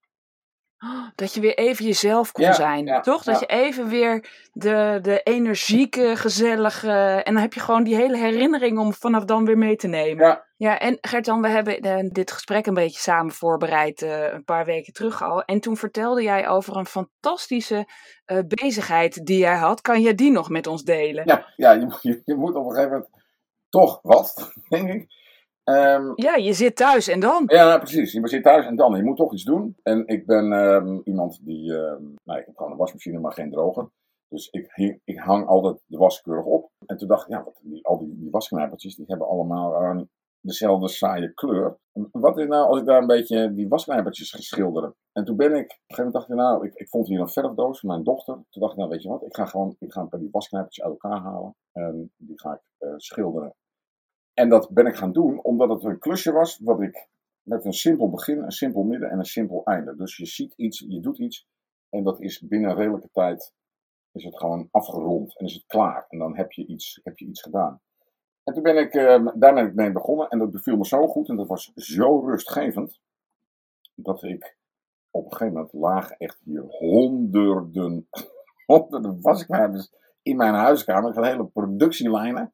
Dat je weer even jezelf kon Ja, zijn, ja, toch? Dat ja. je even weer de, de energieke, gezellige... En dan heb je gewoon die hele herinnering om vanaf dan weer mee te nemen. Ja, Ja, en Gertan, we hebben eh, dit gesprek een beetje samen voorbereid eh, een paar weken terug al. En toen vertelde jij over een fantastische eh, bezigheid die jij had. Kan je die nog met ons delen? ja, ja je, je moet op een gegeven moment toch wat, denk ik. Ehm, Ja, je zit thuis en dan? Ja, nou, precies. Je zit thuis en dan. Je moet toch iets doen. En ik ben ehm, iemand die. ehm, nou, ik heb gewoon een wasmachine, maar geen droger. Dus ik, hing- ik hang altijd de was keurig op. En toen dacht ik, ja, wat, die, al die, die wasknijpertjes, die hebben allemaal dezelfde saaie kleur. Wat is nou als ik daar een beetje die wasknijpertjes ga schilderen? En toen ben ik, op een gegeven moment dacht ik, nou, ik, ik vond hier een verfdoos van mijn dochter. Toen dacht ik, nou, weet je wat, ik ga gewoon, ik ga een paar die wasknijpertjes uit elkaar halen. En die ga ik eh, schilderen. En dat ben ik gaan doen omdat het een klusje was wat ik met een simpel begin, een simpel midden en een simpel einde. Dus je ziet iets, je doet iets en dat is binnen redelijke tijd is het gewoon afgerond en is het klaar. En dan heb je iets, heb je iets gedaan. En toen ben ik, eh, daar ben ik mee begonnen en dat beviel me zo goed en dat was zo rustgevend dat ik op een gegeven moment lagen echt hier honderden, honderden wasknijpers in mijn huiskamer. Ik had hele productielijnen.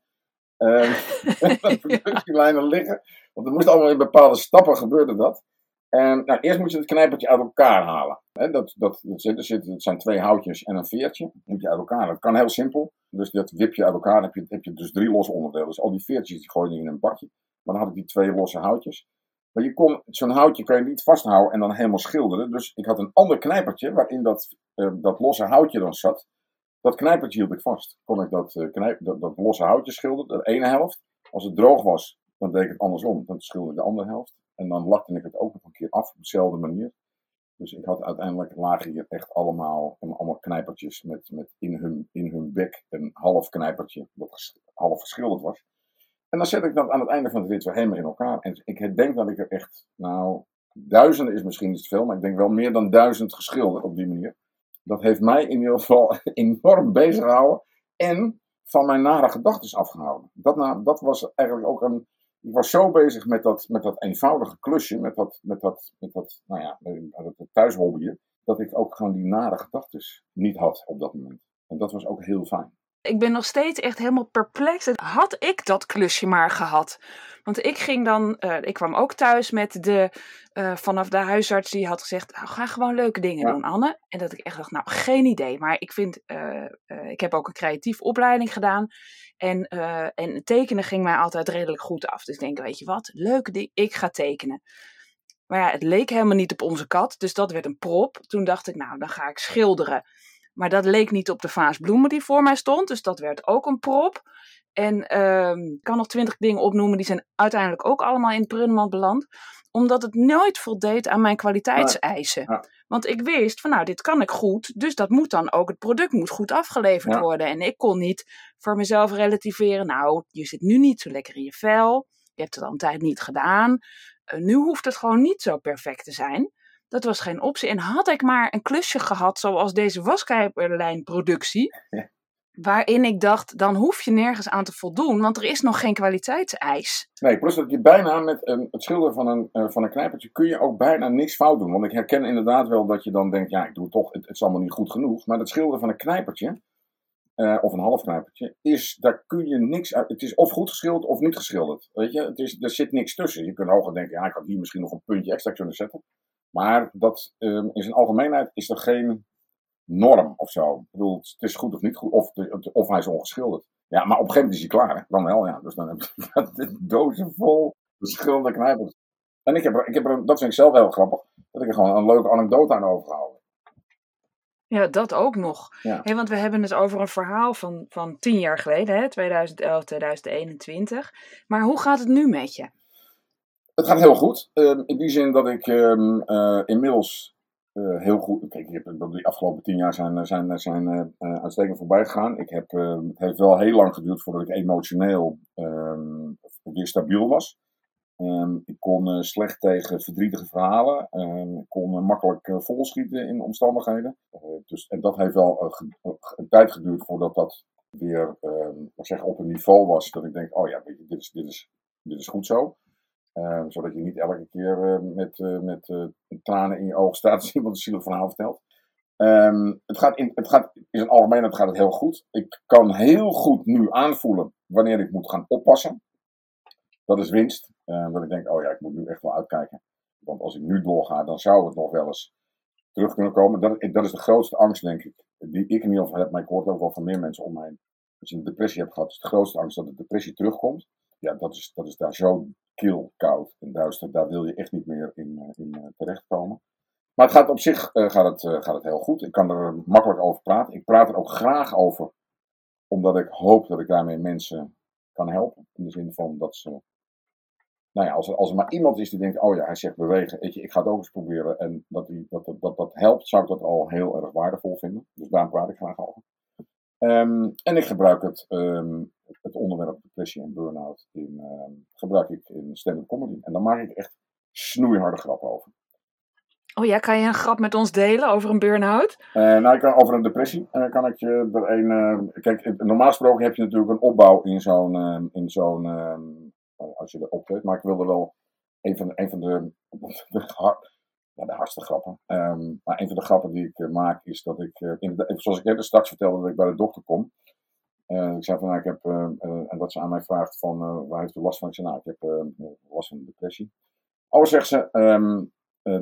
eh, productielijnen liggen. Want het moest allemaal in bepaalde stappen gebeurde dat. En nou, eerst moet je het knijpertje uit elkaar halen. Hè, dat, dat, dat, zit, er zijn twee houtjes en een veertje. Dat moet je uit elkaar. Dat kan heel simpel. Dus dat wip je uit elkaar. Dan heb je, heb je dus drie losse onderdelen. Dus al die veertjes die gooi je in een bakje. Maar dan had ik die twee losse houtjes. Maar je kon, zo'n houtje kan je niet vasthouden en dan helemaal schilderen. Dus ik had een ander knijpertje waarin dat, eh, dat losse houtje dan zat. Dat knijpertje hield ik vast. Kon ik dat, eh, knijp, dat, dat losse houtje schilderen, de ene helft. Als het droog was, dan deed ik het andersom. Dan schilderde ik de andere helft. En dan lakte ik het ook nog een keer af op dezelfde manier. Dus ik had uiteindelijk lagen hier echt allemaal, allemaal knijpertjes met, met in, hun, in hun bek een half knijpertje dat half geschilderd was. En dan zet ik dat aan het einde van de rit weer helemaal in elkaar. En ik denk dat ik er echt, nou, duizenden is misschien niet veel, maar ik denk wel meer dan duizend geschilderd op die manier. Dat heeft mij in ieder geval enorm bezig gehouden en van mijn nare gedachten afgehouden. Dat, dat was eigenlijk ook een. Ik was zo bezig met dat, met dat eenvoudige klusje, met dat, met dat, met dat nou ja, met dat thuishobbyje, dat ik ook gewoon die nare gedachten niet had op dat moment. En dat was ook heel fijn. Ik ben nog steeds echt helemaal perplex. Had ik dat klusje maar gehad? Want ik ging dan, eh, ik kwam ook thuis met de, eh, vanaf de huisarts die had gezegd, nou, ga gewoon leuke dingen Ja. doen, Anne. En dat ik echt dacht, nou, geen idee. Maar ik vind, eh, ik heb ook een creatief opleiding gedaan. En, en tekenen ging mij altijd redelijk goed af. Dus ik denk, weet je wat, leuke ding, ik ga tekenen. Maar ja, het leek helemaal niet op onze kat, dus dat werd een prop. Toen dacht ik, nou, dan ga ik schilderen. Maar dat leek niet op de vaas bloemen die voor mij stond, dus dat werd ook een prop. En ehm, ik kan nog twintig dingen opnoemen, die zijn uiteindelijk ook allemaal in het beland. Omdat het nooit voldeed aan mijn kwaliteitseisen. Ja. Want ik wist van nou, dit kan ik goed, dus dat moet dan ook, het product moet goed afgeleverd Ja. worden. En ik kon niet voor mezelf relativeren, nou, je zit nu niet zo lekker in je vel, je hebt het al een tijd niet gedaan. Eh, nu hoeft het gewoon niet zo perfect te zijn. Dat was geen optie. En had ik maar een klusje gehad, zoals deze waskijperlijnproductie, Ja. waarin ik dacht, dan hoef je nergens aan te voldoen, want er is nog geen kwaliteitseis. Nee, plus dat je bijna met een, het schilderen van een, eh, van een knijpertje kun je ook bijna niks fout doen. Want ik herken inderdaad wel dat je dan denkt, ja, ik doe het toch, het, het is allemaal niet goed genoeg. Maar het schilderen van een knijpertje, eh, of een half knijpertje, is, daar kun je niks uit. Het is of goed geschilderd of niet geschilderd. Weet je, het is, er zit niks tussen. Je kunt hoger denken, ja, ik had hier misschien nog een puntje extra kunnen zetten. Maar dat, um, in zijn algemeenheid is er geen norm of zo. Ik bedoel, het is goed of niet goed, of, of hij is ongeschilderd. Ja, maar op een gegeven moment is hij klaar. Hè? Dan wel, ja. Dus dan heb je dozen vol verschillende knijpers. En ik heb, er, ik heb er, dat vind ik zelf heel grappig, dat ik er gewoon een leuke anekdote aan overgehouden. Ja, dat ook nog. Ja. want we hebben het over een verhaal van, van tien jaar geleden, hè? 2011, 2021. Maar hoe gaat het nu met je? Het gaat heel goed. Uh, in die zin dat ik uh, uh, inmiddels uh, heel goed. Kijk, ik heb, die afgelopen tien jaar zijn, zijn, zijn uh, uitstekend voorbij gegaan. Ik heb, uh, het heeft wel heel lang geduurd voordat ik emotioneel ehm, weer stabiel was. Ik kon slecht tegen verdrietige verhalen. Ik kon makkelijk volschieten in omstandigheden. dus, en dat heeft wel een tijd geduurd voordat dat weer zeg, op een niveau was dat ik denk: oh ja, dit, is, dit, is, dit is goed zo. Ehm, zodat je niet elke keer uh, met, uh, met tranen in je ogen staat als iemand een zielig verhaal vertelt. Um, het gaat in, het gaat, in het algemeen het gaat het heel goed. Ik kan heel goed nu aanvoelen wanneer ik moet gaan oppassen. Dat is winst. Dat ik denk, oh ja, ik moet nu echt wel uitkijken. Want als ik nu doorga, dan zou het nog wel eens terug kunnen komen. Dat, dat is de grootste angst, denk ik, die ik in ieder geval heb. Maar ik hoor ook wel van meer mensen om mij. Als je een depressie hebt gehad, is de grootste angst dat de depressie terugkomt. Ja, dat is, dat is daar zo kil, koud en duister. Daar wil je echt niet meer in, uh, in uh, terechtkomen. Maar het gaat op zich uh, gaat het, gaat het heel goed. Ik kan er makkelijk over praten. Ik praat er ook graag over, omdat ik hoop dat ik daarmee mensen kan helpen. In de zin van dat ze. Nou ja, als er, als er maar iemand is die denkt: oh ja, hij zegt bewegen, weet je, ik ga het ook eens proberen. En dat, die, dat, dat, dat, dat helpt, zou ik dat al heel erg waardevol vinden. Dus daar praat ik graag over. Um, en ik gebruik het, um, het onderwerp depressie en burn-out in, um, gebruik ik in stand-up comedy. En daar maak ik echt snoeiharde grappen over. Oh ja, kan je een grap met ons delen over een burn-out? Uh, nou, ik kan, over een depressie uh, kan ik je er een... Uh, kijk, normaal gesproken heb je natuurlijk een opbouw in zo'n... in zo'n als je er optreedt. Maar ik wilde wel een van, een van de, de, ja, de hardste grappen. Um, maar een van de grappen die ik uh, maak is dat ik, uh, in zoals ik eerder straks vertelde, dat ik bij de dokter kom. Uh, ik zei van, nou, ik heb, en dat ze aan mij vraagt van, waar heeft u last van? Ik zei, nou, ik heb last van depressie. Oh, zegt ze, um,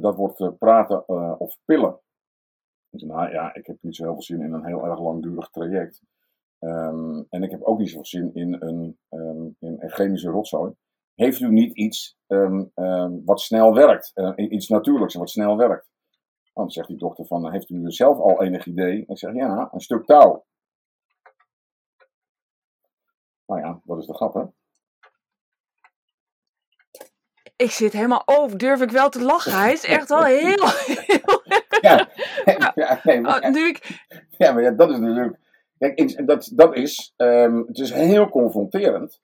dat wordt praten of pillen. Ik zei, nou ja, ik heb niet zo heel veel zin in een heel erg langdurig traject. Um, en ik heb ook niet zoveel zin in een, in een chemische rotzooi heeft u niet iets um, um, wat snel werkt? Uh, iets natuurlijks en wat snel werkt? Dan zegt die dokter van, heeft u zelf al enig idee? Ik zeg, ja, een stuk touw. Nou ja, dat is de grap, hè? Ik zit helemaal over, durf ik wel te lachen. Hij is echt wel heel... ja, ja, nee, maar, oh, nu ik... ja, maar ja, dat is natuurlijk... Kijk, dat, dat is... Um, het is heel confronterend.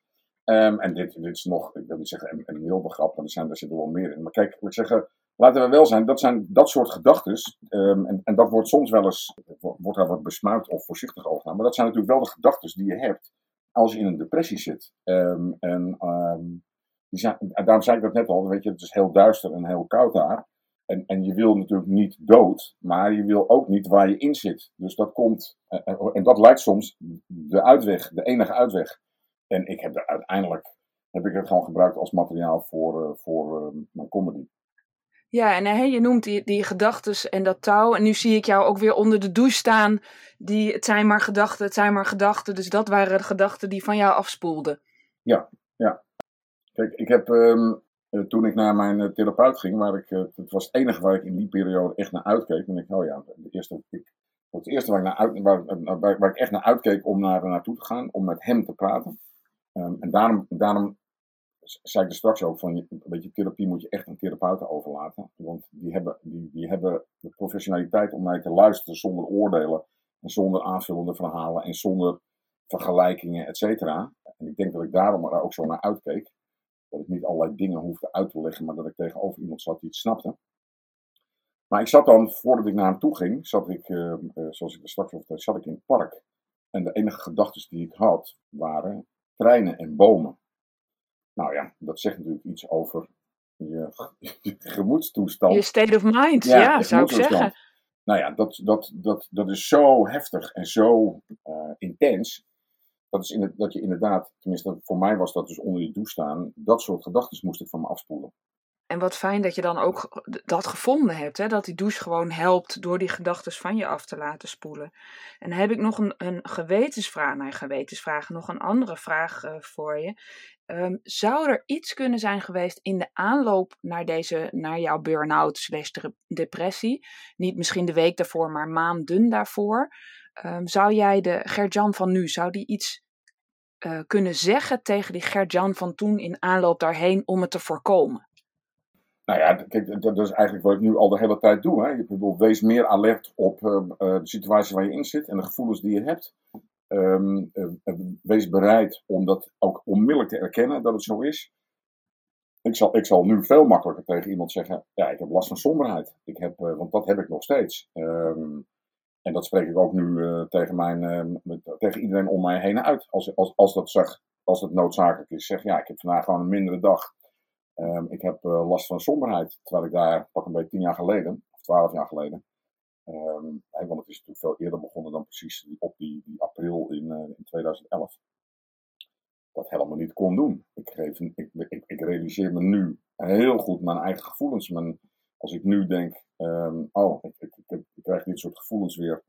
Um, en dit, is nog, ik wil niet zeggen een, een milde want er, zijn, er wel meer in. Maar kijk, ik zeggen, laten we wel zijn, dat zijn dat soort gedachten. Um, en, en dat wordt soms wel eens, wordt daar wat besmuikt of voorzichtig over. Maar dat zijn natuurlijk wel de gedachten die je hebt als je in een depressie zit. Um, en daarom zei ik dat net al, weet je, het is heel duister en heel koud daar. En, en je wil natuurlijk niet dood, maar je wil ook niet waar je in zit. Dus dat komt, en dat lijkt soms de uitweg, de enige uitweg. En ik heb er uiteindelijk heb ik het gewoon gebruikt als materiaal voor, uh, voor uh, mijn comedy. Ja, en hè, je noemt die, die gedachten en dat touw. En nu zie ik jou ook weer onder de douche staan. Die, het zijn maar gedachten, het zijn maar gedachten. Dus dat waren de gedachten die van jou afspoelden. Ja, ja. Kijk, ik heb um, toen ik naar mijn therapeut ging, waar ik, het was het enige waar ik in die periode echt naar uitkeek. En ik, oh ja, de eerste, ik, het eerste waar ik, naar uit, waar, waar, waar ik echt naar uitkeek om naar, naartoe te gaan, om met hem te praten. Um, en daarom, daarom zei ik er straks ook van, weet je, therapie moet je echt aan therapeuten overlaten. Want die hebben, die, die hebben de professionaliteit om mij te luisteren zonder oordelen. En zonder aanvullende verhalen en zonder vergelijkingen, et cetera. En ik denk dat ik daarom er ook zo naar uitkeek. Dat ik niet allerlei dingen hoefde uit te leggen, maar dat ik tegenover iemand zat die het snapte. Maar ik zat dan, voordat ik naar hem toe ging, zat ik, uh, zoals ik er straks vertelde, zat ik in het park. En de enige gedachten die ik had, waren, treinen en bomen. Nou ja, dat zegt natuurlijk iets over je, je gemoedstoestand. Je state of mind, ja, zou ik zeggen. nou ja, dat, dat, dat, dat is zo heftig en zo uh, intens. Dat, is in het, dat je inderdaad, tenminste voor mij was dat dus onder je douche staan, dat soort gedachten moest ik van me afspoelen. En wat fijn dat je dan ook dat gevonden hebt. Hè? Dat die douche gewoon helpt door die gedachten van je af te laten spoelen. En heb ik nog een, een gewetensvraag. Nou, gewetensvraag, nog een andere vraag uh, voor je. Um, zou er iets kunnen zijn geweest in de aanloop naar, deze, naar jouw burn-out slash depressie? Niet misschien de week daarvoor, maar maanden daarvoor. Um, zou jij de Gerjan van nu, zou die iets uh, kunnen zeggen tegen die Gerjan van toen in aanloop daarheen om het te voorkomen? Nou ja, kijk, dat is eigenlijk wat ik nu al de hele tijd doe. Hè. Ik bedoel, wees meer alert op uh, de situatie waar je in zit en de gevoelens die je hebt. Um, uh, wees bereid om dat ook onmiddellijk te erkennen dat het zo is. Ik zal, ik zal nu veel makkelijker tegen iemand zeggen: Ja, ik heb last van somberheid. Ik heb, want dat heb ik nog steeds. Um, en dat spreek ik ook nu tegen, mijn, tegen iedereen om mij heen uit. Als, als, als, dat, zeg, als dat noodzakelijk is. Zeg ja, ik heb vandaag gewoon een mindere dag. Um, ik heb uh, last van somberheid, terwijl ik daar pak een beetje tien jaar geleden, of twaalf jaar geleden, um, want het is natuurlijk veel eerder begonnen dan precies op die, die april in, uh, in 2011, dat helemaal niet kon doen. Ik, ik, ik, realiseer me nu heel goed mijn eigen gevoelens. Als ik nu denk, um, oh, ik, ik, krijg dit soort gevoelens weer.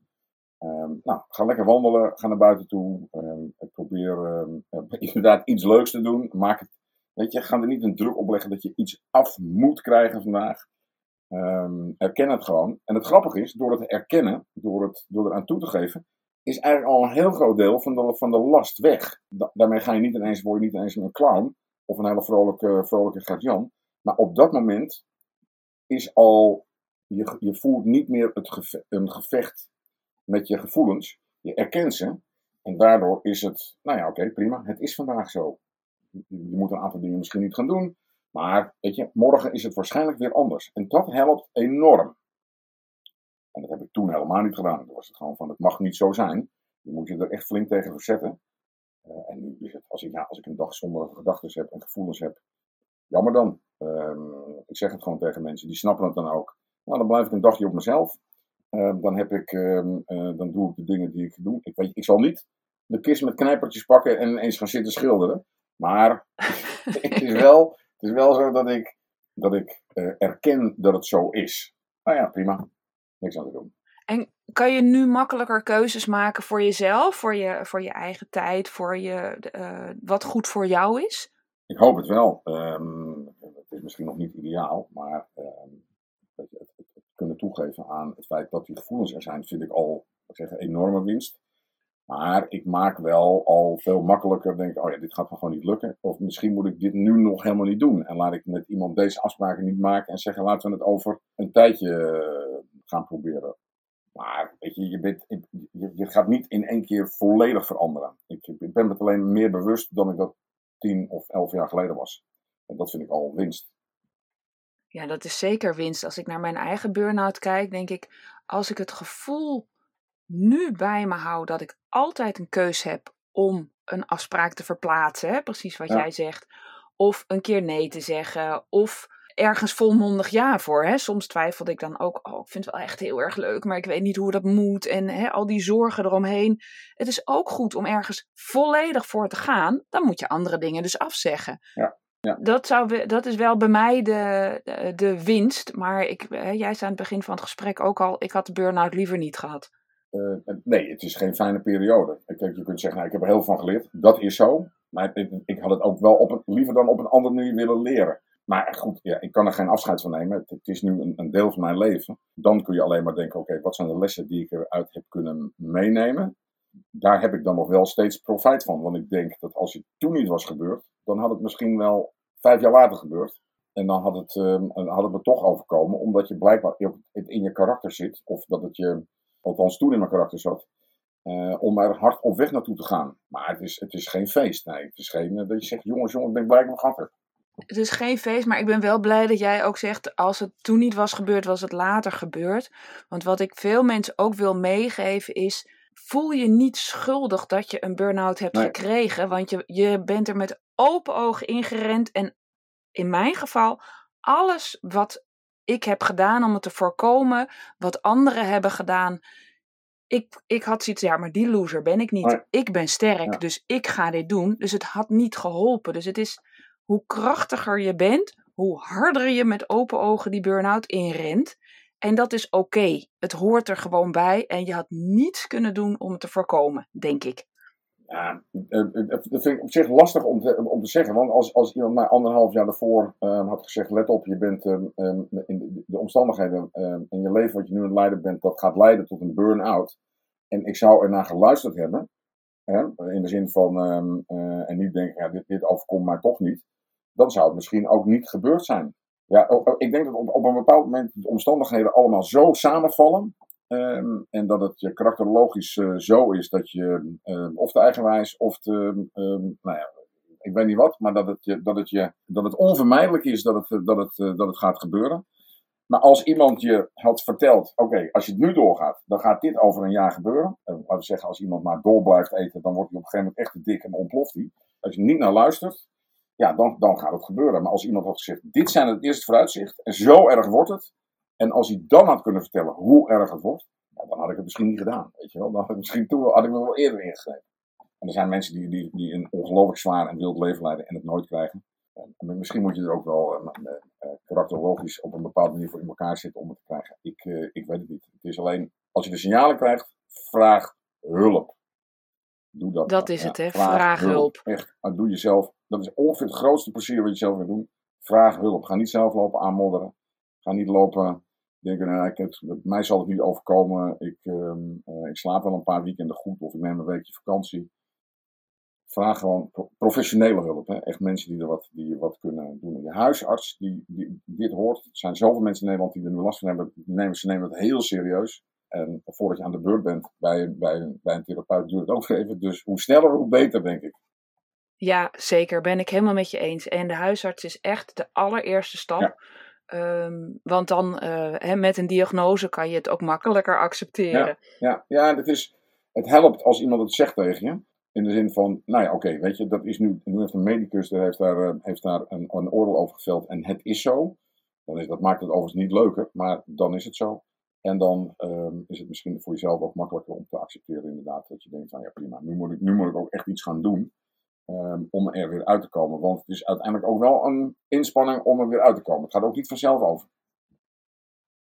nou, ga lekker wandelen, ga naar buiten toe. ik probeer inderdaad iets leuks te doen. Maak het Weet je, ga er niet een druk op leggen dat je iets af moet krijgen vandaag. Um, erken het gewoon. En het grappige is, door het erkennen, door, het, door eraan toe te geven, is eigenlijk al een heel groot deel van de, van de last weg. daarmee ga je niet ineens, word je niet ineens een clown of een hele vrolijke, vrolijke Gert-Jan. Maar op dat moment is al, je, je voelt niet meer het een gevecht met je gevoelens. Je erkent ze. En daardoor is het, nou ja, oké, prima. Het is vandaag zo je, moet een aantal dingen misschien niet gaan doen. Maar weet je, morgen is het waarschijnlijk weer anders. En dat helpt enorm. En dat heb ik toen helemaal niet gedaan. Toen was het gewoon van, het mag niet zo zijn. Je moet je er echt flink tegen verzetten. Uh, en nu is het, als ik, ja, als ik een dag zonder gedachten heb en gevoelens heb, jammer dan. Uh, ik zeg het gewoon tegen mensen, die snappen het dan ook. Nou, dan blijf ik een dagje op mezelf. Uh, dan, heb ik, ehm, eh, dan doe ik de dingen die ik doe. Ik, weet, ik zal niet de kist met knijpertjes pakken en eens gaan zitten schilderen. Maar het, is wel, het is wel zo dat ik, dat ik uh, erken dat het zo is. Nou ja, prima. Niks aan te doen. En kan je nu makkelijker keuzes maken voor jezelf, voor je, voor je eigen tijd, voor je, uh, wat goed voor jou is? Ik hoop het wel. Um, het is misschien nog niet ideaal, maar um, het, kunnen toegeven aan het feit dat die gevoelens er zijn, vind ik al ik zeg, een enorme winst. Maar ik maak wel al veel makkelijker, denk oh ja, dit gaat me gewoon niet lukken. Of misschien moet ik dit nu nog helemaal niet doen. En laat ik met iemand deze afspraken niet maken en zeggen, laten we het over een tijdje eh, gaan proberen. Maar weet je, je, bent, je, gaat niet in één keer volledig veranderen. Ik, ik ben me alleen meer bewust dan ik dat tien of elf jaar geleden was. En dat vind ik al winst. Ja, dat is zeker winst. Als ik naar mijn eigen burn-out kijk, denk ik, als ik het gevoel nu bij me hou dat ik altijd een keus heb om een afspraak te verplaatsen, hè? precies wat jij zegt, of een keer nee te zeggen, of ergens volmondig ja voor. Hè? Soms twijfelde ik dan ook, oh, ik vind het wel echt heel erg leuk, maar ik weet niet hoe dat moet en hè, al die zorgen eromheen. Het is ook goed om ergens volledig voor te gaan, dan moet je andere dingen dus afzeggen. Ja. Ja. Dat, zou, dat is wel bij mij de, de, de winst. Maar ik, jij zei aan het begin van het gesprek ook al: ik had de burn-out liever niet gehad. Uh, nee, het is geen fijne periode. Kijk, je kunt zeggen, nou, ik heb er heel van geleerd. Dat is zo. Maar ik, ik had het ook wel op een, liever dan op een andere manier willen leren. Maar goed, ja, ik kan er geen afscheid van nemen. Het, is nu een, een, deel van mijn leven. Dan kun je alleen maar denken, oké, wat zijn de lessen die ik eruit heb kunnen meenemen? Daar heb ik dan nog wel steeds profijt van. Want ik denk dat als het toen niet was gebeurd, dan had het misschien wel vijf jaar later gebeurd. En dan had het, um, had het me toch overkomen, omdat je blijkbaar in je karakter zit. Of dat het je althans toen in mijn karakter zat, uh, om er hard op weg naartoe te gaan. Maar het is, het is geen feest. Nee, het is geen uh, dat je zegt, jongens, jongens, ik ben blij dat ik gehad heb. Het is geen feest, maar ik ben wel blij dat jij ook zegt, als het toen niet was gebeurd, was het later gebeurd. Want wat ik veel mensen ook wil meegeven is, voel je niet schuldig dat je een burn-out hebt gekregen. Want je, je bent er met open ogen ingerend en in mijn geval, alles wat ik heb gedaan om het te voorkomen wat anderen hebben gedaan. Ik, ik had zoiets, ja, maar die loser ben ik niet. Ik ben sterk, Ja. dus ik ga dit doen. Dus het had niet geholpen. Dus het is hoe krachtiger je bent, hoe harder je met open ogen die burn-out inrent. En dat is oké. Het hoort er gewoon bij. En je had niets kunnen doen om het te voorkomen, denk ik. Ja, eh, eh, dat vind ik op zich lastig om te, om te zeggen. Want als, als iemand mij anderhalf jaar daarvoor eh, had gezegd: let op, je bent eh, eh, in de, de omstandigheden eh, in je leven wat je nu aan het leiden bent, dat gaat leiden tot een burn-out. En ik zou ernaar geluisterd hebben. Hè, in de zin van, ehm, eh, en niet denken, ja, dit, dit overkomt mij toch niet. Dan zou het misschien ook niet gebeurd zijn. Ja, ik denk dat op, op een bepaald moment de omstandigheden allemaal zo samenvallen. Ehm, en dat het je karakterologisch eh, zo is dat je ehm, of te eigenwijs of te, ehm, nou ja, ik weet niet wat, maar dat het, je, dat het, je, dat het onvermijdelijk is dat het, eh, dat, het, eh, dat het gaat gebeuren. Maar als iemand je had verteld, oké, als je het nu doorgaat, dan gaat dit over een jaar gebeuren. En laten we zeggen, als iemand maar door blijft eten, dan wordt hij op een gegeven moment echt te dik en ontploft hij. Als je niet naar luistert, ja, dan, dan gaat het gebeuren. Maar als iemand had gezegd, dit zijn het eerste vooruitzicht, en zo erg wordt het. En als hij dan had kunnen vertellen hoe erg het wordt, ja, dan had ik het misschien niet gedaan. Weet je wel? Dan had ik misschien toen had ik me wel eerder ingegrepen. En er zijn mensen die, die, die een ongelooflijk zwaar en wild leven leiden en het nooit krijgen. En misschien moet je er ook wel eh, karakterologisch op een bepaalde manier voor in elkaar zitten om het te krijgen. Ik, ik weet het niet. Het is alleen, als je de signalen krijgt, vraag hulp. Doe dat. Dat is het, hè? Vraag hulp. Echt, maar doe jezelf. Dat is ongeveer het grootste plezier wat je zelf wil doen. Vraag hulp. Ga niet zelf lopen aanmodderen. Ga niet lopen denken, nou, ik heb, mij zal het niet overkomen. Ik, ehm, eh, ik slaap wel een paar weekenden goed of ik neem een weekje vakantie. Vraag gewoon pro- professionele hulp. Hè? Echt mensen die er wat, die wat kunnen doen. Je huisarts die, die dit hoort. Er zijn zoveel mensen in Nederland die er nu last van hebben. Die nemen, ze nemen het heel serieus. En voordat je aan de beurt bent bij, bij, bij een therapeut duurt het ook even. Dus hoe sneller, hoe beter, denk ik. Ja, zeker. Ben ik helemaal met je eens. En de huisarts is echt de allereerste stap. Ja. Ehm, want dan eh, met een diagnose kan je het ook makkelijker accepteren. Ja, ja het, is, het helpt als iemand het zegt tegen je. In de zin van, nou ja, oké, weet je, dat is nu, nu heeft een medicus, die heeft daar, eh, heeft daar een, een oordeel over geveld en het is zo. Dan is, dat maakt het overigens niet leuker, maar dan is het zo. En dan ehm, is het misschien voor jezelf ook makkelijker om te accepteren inderdaad. Dat je denkt van, ja prima, nu moet ik, nu moet ik ook echt iets gaan doen ehm, om er weer uit te komen. Want het is uiteindelijk ook wel een inspanning om er weer uit te komen. Het gaat ook niet vanzelf over.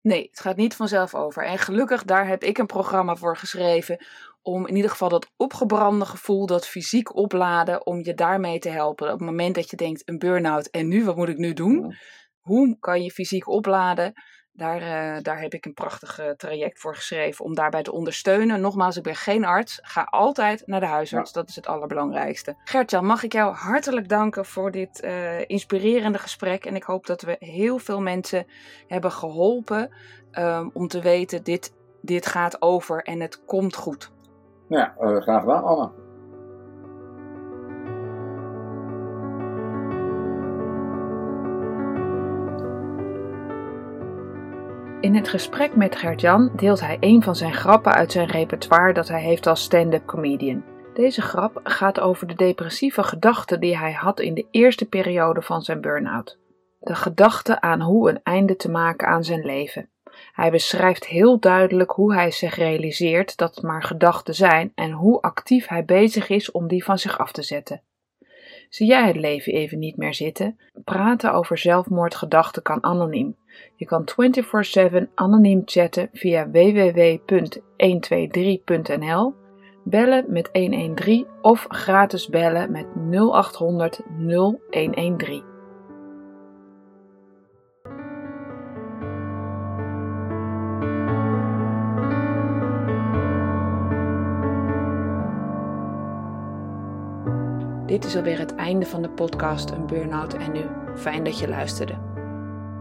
Nee, het gaat niet vanzelf over. En gelukkig, daar heb ik een programma voor geschreven. Om in ieder geval dat opgebrande gevoel, dat fysiek opladen, om je daarmee te helpen. Op het moment dat je denkt, een burn-out en nu, wat moet ik nu doen? Hoe kan je fysiek opladen? Daar, eh, daar heb ik een prachtig eh, traject voor geschreven om daarbij te ondersteunen. Nogmaals, ik ben geen arts. Ga altijd naar de huisarts. Dat is het allerbelangrijkste. Gertjan, mag ik jou hartelijk danken voor dit eh, inspirerende gesprek. En ik hoop dat we heel veel mensen hebben geholpen ehm, om te weten, dit, dit gaat over en het komt goed. Ja, graag gedaan, Anne. In het gesprek met Gert-Jan deelt hij een van zijn grappen uit zijn repertoire dat hij heeft als stand-up comedian. Deze grap gaat over de depressieve gedachten die hij had in de eerste periode van zijn burn-out. De gedachte aan hoe een einde te maken aan zijn leven. Hij beschrijft heel duidelijk hoe hij zich realiseert dat het maar gedachten zijn en hoe actief hij bezig is om die van zich af te zetten. Zie jij het leven even niet meer zitten? Praten over zelfmoordgedachten kan anoniem. Je kan 24/7 anoniem chatten via www.123.nl, bellen met 113 of gratis bellen met 0800 0113. Dit is alweer het einde van de podcast Een Burnout en Nu. Fijn dat je luisterde.